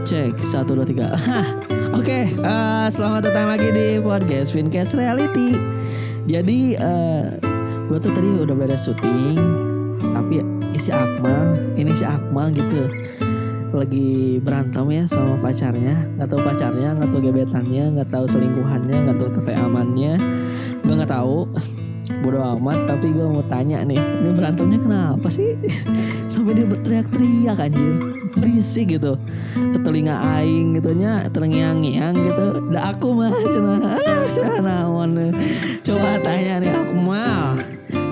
Cek satu dua tiga. Oke, eh, selamat datang lagi di podcast Fincast Reality. Jadi eh gue tuh tadi udah beres syuting, tapi isi Akmal, ini si Akmal gitu lagi berantem ya sama pacarnya nggak tahu pacarnya nggak tahu gebetannya nggak tahu selingkuhannya nggak tahu tete amannya gue nggak tahu bodo amat tapi gue mau tanya nih ini berantemnya kenapa sih? Sampai dia berteriak-teriak anjir. Berisik gitu. Ke telinga aing gitunya terngiang-ngiang gitu. Dah aku mah ah sana coba tanya nih aku mah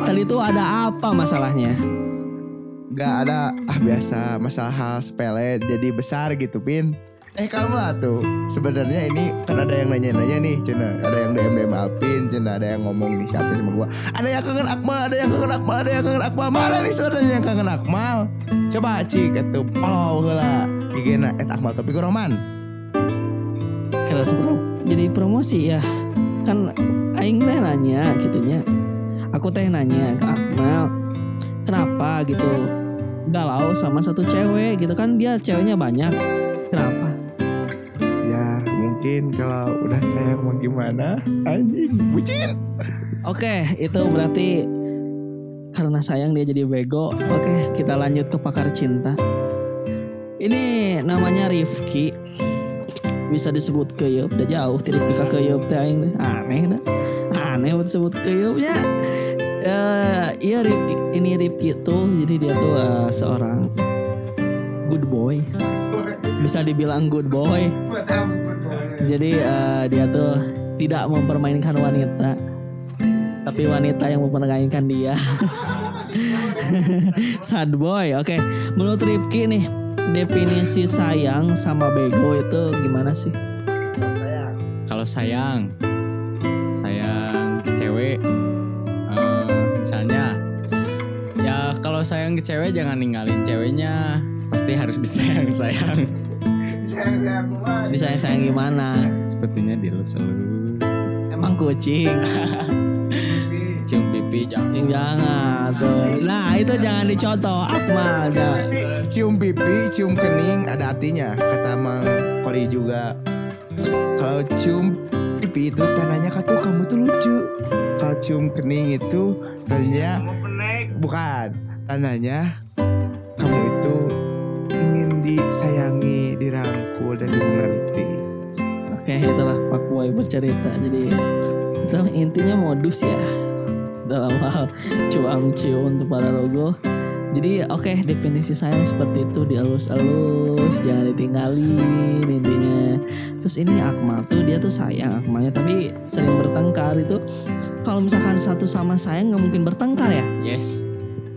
tadi tuh ada apa masalahnya? Gak ada ah biasa. Masalah hal sepele jadi besar gitu pin eh kamu lah tuh. Sebenarnya ini kan ada yang nanya-nanya nih cina. Ada yang DM DM Alpin cina. Ada yang ngomong di siapa sama gua. Ada yang kangen Akmal ada yang kangen Akmal ada yang kangen Akmal. Mana nih sebenarnya yang kangen Akmal? Coba cik itu follow lah IG-na et Akmal tapi roman pro- jadi promosi ya. Kan aing teh nanya gitunya aku teh nanya ke Akmal kenapa? gitu. Galau sama satu cewek gitu kan. Dia ceweknya banyak. Kenapa kalau udah sayang mau gimana anjing bucin. Oke itu berarti karena sayang dia jadi bego. Oke kita lanjut ke pakar cinta. Ini namanya Rifki. Bisa disebut keyup udah jauh tidak pika keyup teh aing aneh dah. Aneh buat disebut keyupnya. Eh iya Rifki ini Rifki tuh jadi dia tuh eh, seorang good boy. Bisa dibilang good boy jadi eh, dia tuh tidak mempermainkan wanita. Tapi wanita yang mempermainkan dia. Sad boy oke. Menurut Rifki nih definisi sayang sama bego itu gimana sih? Kalau sayang, sayang cewek, eh, misalnya, ya kalau sayang ke cewek jangan ninggalin ceweknya, pasti harus disayang sayang. Disayang sayang gimana? Sepertinya dilus-elus, emang kucing. Cium pipi jangan. jangan tuh. Nah itu jangan dicontoh Akmal cium pipi, cium kening ada artinya. Kata Mang Kori juga. Kalau cium pipi itu tandanya kata kamu tuh lucu. Kalau cium kening itu tandanya bukan. Tandanya kamu itu disayangi, dirangkul dan dimengerti. oke itulah Pak Boy bercerita. Jadi itu intinya modus ya. Dalam hal cuam cium untuk para logo. Jadi oke definisi sayang seperti itu. Dielus-elus jangan ditinggalin intinya. Terus ini Akmal tuh dia tuh sayang Akmalnya tapi sering bertengkar itu. Kalau misalkan satu sama sayang nggak mungkin bertengkar ya? Yes,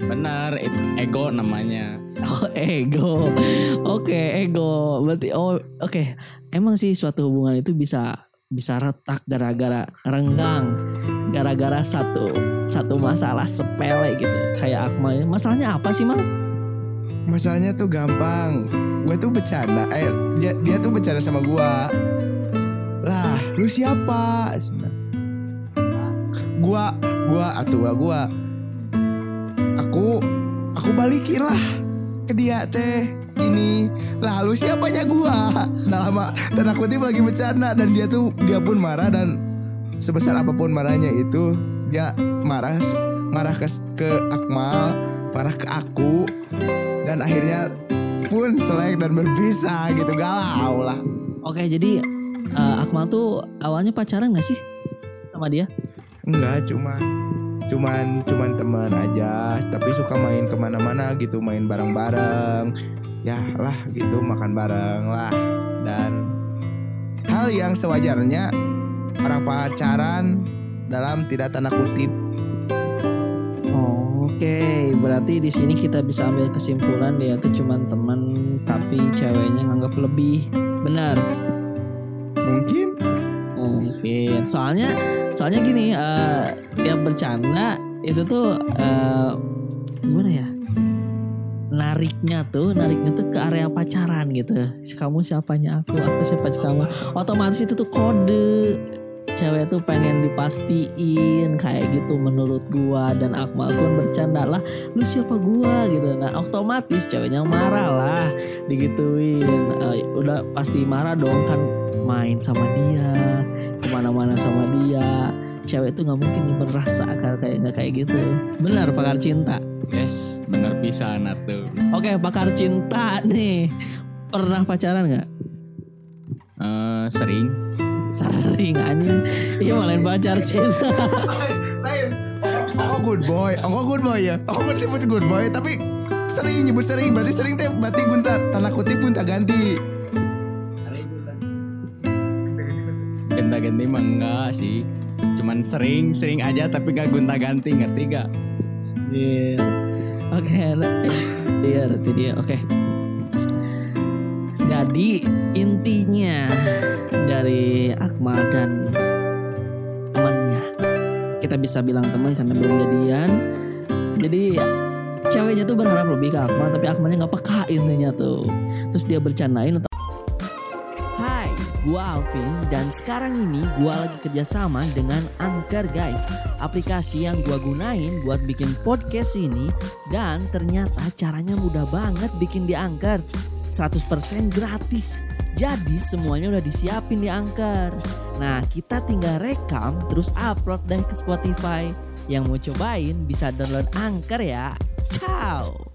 benar, ego namanya. Oh ego, oke ego. Berarti oh oke. Emang sih suatu hubungan itu bisa bisa retak gara-gara renggang, gara-gara satu satu masalah sepele gitu. Kayak Akmal. ini. Masalahnya apa sih mal? Masalahnya tuh gampang. Gue tuh bercanda. Eh, dia, dia tuh bercanda sama gua. Lah, lu siapa? Gua, gua atau gua, gua. Aku, balikin lah ke dia teh. Ini, lah lu siapanya gua? Nah lama, tanda kutip lagi bercanda dan dia tuh dia pun marah dan sebesar apa pun marahnya itu dia marah marah ke ke Akmal, marah ke aku dan akhirnya pun selek dan berpisah gitu galau lah Oke jadi eh, Akmal tuh awalnya pacaran gak sih sama dia? enggak cuma cuman cuman teman aja tapi suka main ke mana-mana gitu main bareng-bareng ya lah gitu makan bareng lah dan hal yang sewajarnya orang pacaran dalam tidak tanda kutip Oke, berarti di sini kita bisa ambil kesimpulan dia tuh cuman teman tapi ceweknya nganggap lebih. Benar. mungkin Mungkin. Soalnya soalnya gini, eh dia bercanda itu tuh eh gimana ya? Nariknya tuh, nariknya tuh ke area pacaran gitu. Kamu siapanya aku, aku siapa kamu. Otomatis itu tuh kode cewek tuh pengen dipastiin kayak gitu menurut gua dan Akmal pun bercanda lah lu siapa gua gitu nah otomatis ceweknya marah lah digituin Eh, udah pasti marah dong kan main sama dia cewek itu nggak mungkin nyimpen rasa kayak nggak kayak gitu benar pakar cinta Yes, bener pisan atuh. oke pakar cinta nih pernah pacaran nggak Eh, sering sering anjing iya malah pacar cinta Lain. Oh, good boy. Oh, good boy ya. Oh, good sebut good boy. Tapi sering nyebut sering. Berarti sering teh. Berarti gunta tanda kutip gunta ganti. Ganti-ganti mah enggak sih. Cuman sering, sering aja tapi gak gonta-ganti, ngerti gak? Iya. Oke, nah, iya berarti dia. Oke. Jadi intinya dari Akmal dan temannya, kita bisa bilang teman karena belum jadian. Jadi ceweknya tuh berharap lebih ke Akmal, tapi Akmalnya nggak peka intinya tuh. Terus dia bercandain gua Alvin dan sekarang ini gua lagi kerjasama dengan Anchor guys. Aplikasi yang gua gunain buat bikin podcast ini Dan ternyata caranya mudah banget bikin di Anchor. 100% gratis. Jadi semuanya udah disiapin di Anchor. Nah kita tinggal rekam terus upload deh ke Spotify. Yang mau cobain bisa download Anchor ya. Ciao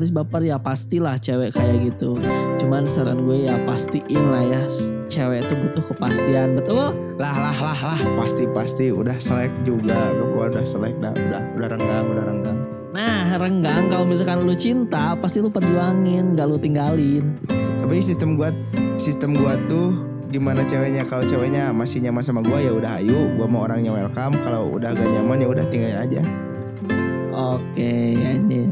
otomatis baper ya pastilah cewek kayak gitu cuman saran gue ya pastiin lah ya cewek itu butuh kepastian betul Lah lah lah lah. Pasti pasti. Udah selek juga. Gua udah selek dah. Udah udah renggang. Udah renggang. nah renggang kalau misalkan lu cinta pasti lu perjuangin gak lu tinggalin Tapi sistem gua sistem gua tuh gimana ceweknya kalau ceweknya masih nyaman sama gua ya udah ayo gua mau orangnya welcome kalau udah gak nyaman ya udah tinggalin aja oke ini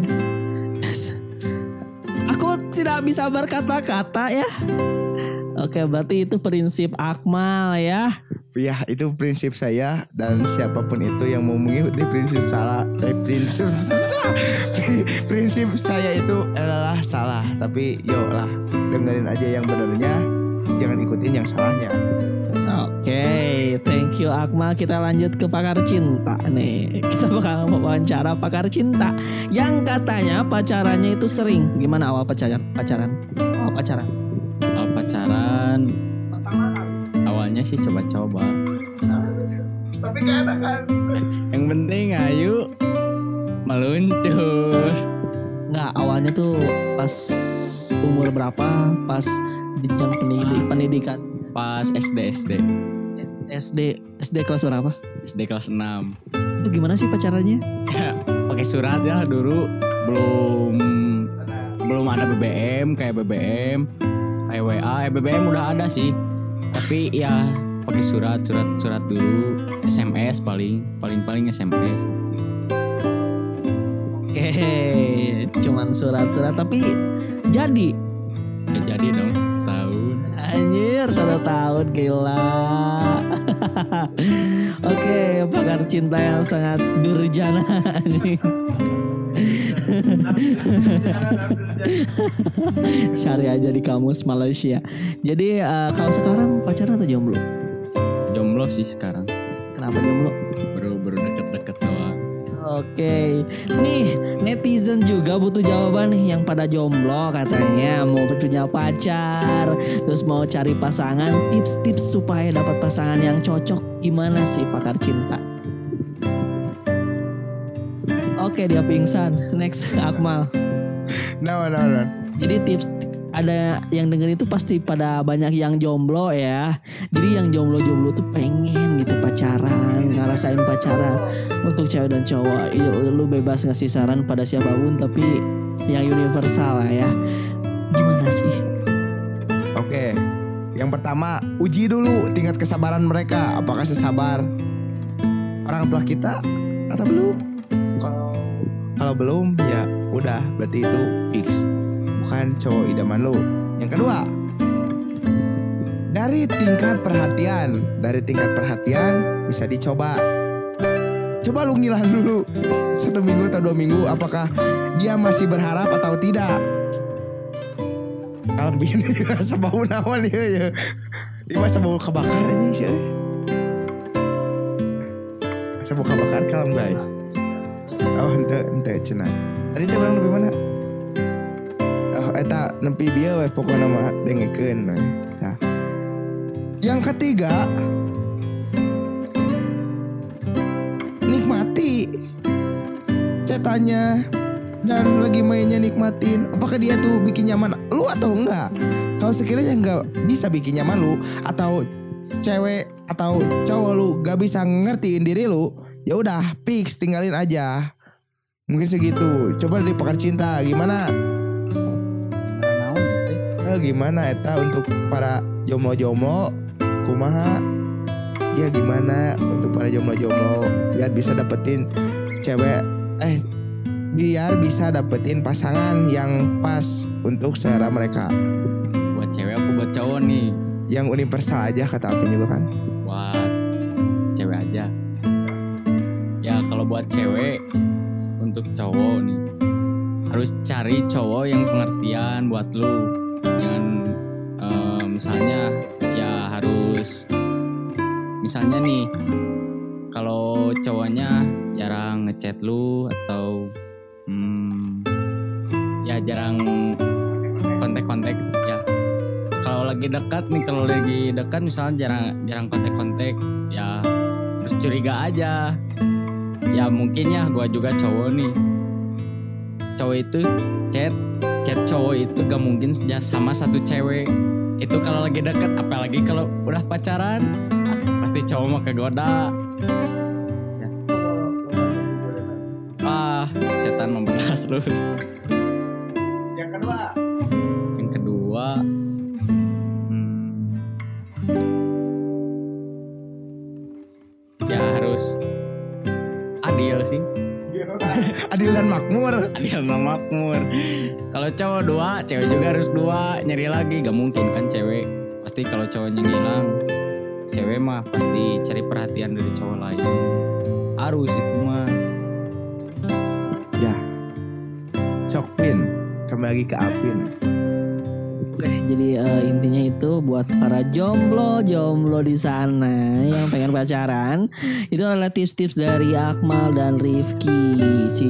aku tidak bisa berkata-kata ya. Oke berarti itu prinsip Akmal ya. Ya itu prinsip saya dan siapa pun itu yang mau mengikuti prinsip salah eh, prinsip prinsip saya itu adalah salah. Tapi yuk lah dengerin aja yang benernya. Jangan ikutin yang salahnya. Oke, thank you Akmal. Kita lanjut ke pakar cinta nih. Kita bakal wawancara pakar cinta yang katanya pacarannya itu sering. Gimana awal pacaran? Pacaran? Awal pacaran? Kalau pacaran awalnya sih coba-coba. tapi kan kan Yang penting ayo meluncur. Nggak, awalnya tuh pas umur berapa? Pas jenjang pendidik, pendidikan Pas SD SD. SD SD kelas berapa? SD kelas 6. Itu gimana sih pacarannya? Pakai surat ya dulu belum belum ada BBM kayak BBM kayak WA eh, BBM udah ada sih tapi ya pakai surat surat surat dulu SMS paling paling paling SMS Oke, cuman surat-surat tapi jadi ya jadi dong Anjir satu tahun gila Oke pakar cinta yang sangat durjana. Cari aja di kamus Malaysia Jadi eh, kalau sekarang pacaran atau jomblo? jomblo sih sekarang Kenapa jomblo? Oke, nih netizen juga butuh jawaban nih yang pada jomblo katanya. Mau punya pacar, terus mau cari pasangan, tips-tips supaya dapat pasangan yang cocok. Gimana sih pakar cinta? Oke dia pingsan, next Akmal. no no no Jadi tips ada yang denger itu pasti pada banyak yang jomblo ya. Jadi yang jomblo-jomblo tuh pengen gitu pacaran, ngerasain pacaran untuk cewek dan cowok. Iya, lu bebas ngasih saran pada siapa pun tapi yang universal lah ya. Gimana sih? Oke, yang pertama uji dulu tingkat kesabaran mereka. Apakah sesabar orang tua kita atau belum? Kalau kalau belum ya udah berarti itu fix bukan cowok idaman lu. Yang kedua dari tingkat perhatian, dari tingkat perhatian bisa dicoba. Coba lu ngilang dulu satu minggu atau dua minggu apakah dia masih berharap atau tidak? Kalau begini bau naon ya ya. Ini masa bau kebakar aja sih. Masa bau kebakar kalem guys. Oh ente ente cina tadi dia orang lebih mana nempi dia we pokoknya mah dengekeun. Nah. Yang ketiga nikmati cetannya dan lagi mainnya nikmatin. Apakah dia tuh bikin nyaman lu atau enggak? Kalau sekiranya enggak bisa bikin nyaman lu atau cewek atau cowok lu gak bisa ngertiin diri lu ya udah fix tinggalin aja. Mungkin segitu. Coba dari pakar cinta gimana gimana eta untuk para jomblo-jomblo kumaha? Ya gimana untuk para jomblo-jomblo biar bisa dapetin cewek eh biar bisa dapetin pasangan yang pas untuk selera mereka. Buat cewek apa buat cowok nih. Yang universal aja kata Apin juga kan? Buat cewek aja. Ya kalau buat cewek untuk cowok nih harus cari cowok yang pengertian buat lu harus misalnya nih kalau cowoknya jarang ngechat lu atau hmm, ya jarang kontak-kontak ya. Kalau lagi dekat nih kalau lagi dekat misalnya jarang jarang kontak-kontak ya terus curiga aja. Ya mungkin ya gua juga cowok nih. Cowok itu chat chat cowok itu gak mungkin ya sama satu cewek itu kalau lagi deket apalagi kalau udah pacaran ah, pasti cowok mau kegoda. Ya. ah setan membelas lu. Yang kedua? Yang kedua hmm, ya harus adil sih adil. Dan makmur. Adil dan makmur. Kalau cowok dua cewek juga harus dua. Nyari lagi gak mungkin kan cewek. Pasti kalau cowoknya ngilang cewek mah pasti cari perhatian dari cowok lain. Harus itu mah. Ya. Sok pin kembali lagi ke Apin Oke, jadi eh, intinya itu buat para jomblo jomblo di sana yang pengen pacaran itu adalah tips-tips dari Akmal dan Rifki si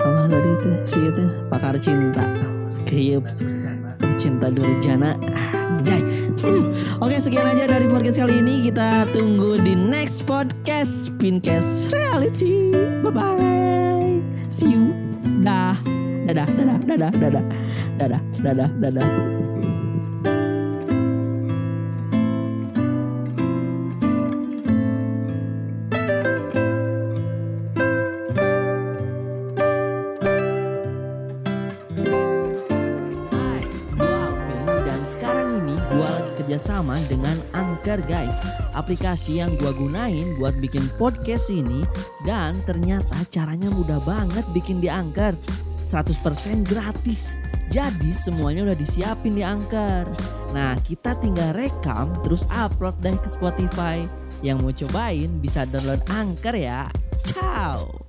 apa tadi itu si itu pakar cinta skrip cinta Durjana Jai. Oke sekian aja dari podcast kali ini kita tunggu di next podcast Pincast Reality. Bye bye. See you. Dah. Dadah, dadah, dadah, dadah. Dadah, dadah, dadah. Kerjasama dengan Anchor guys. Aplikasi yang gue gunain buat bikin podcast ini Dan ternyata caranya mudah banget bikin di Anchor 100% gratis. Jadi semuanya udah disiapin di Anchor. Nah kita tinggal rekam terus upload deh ke Spotify. Yang mau cobain bisa download Anchor ya. Ciao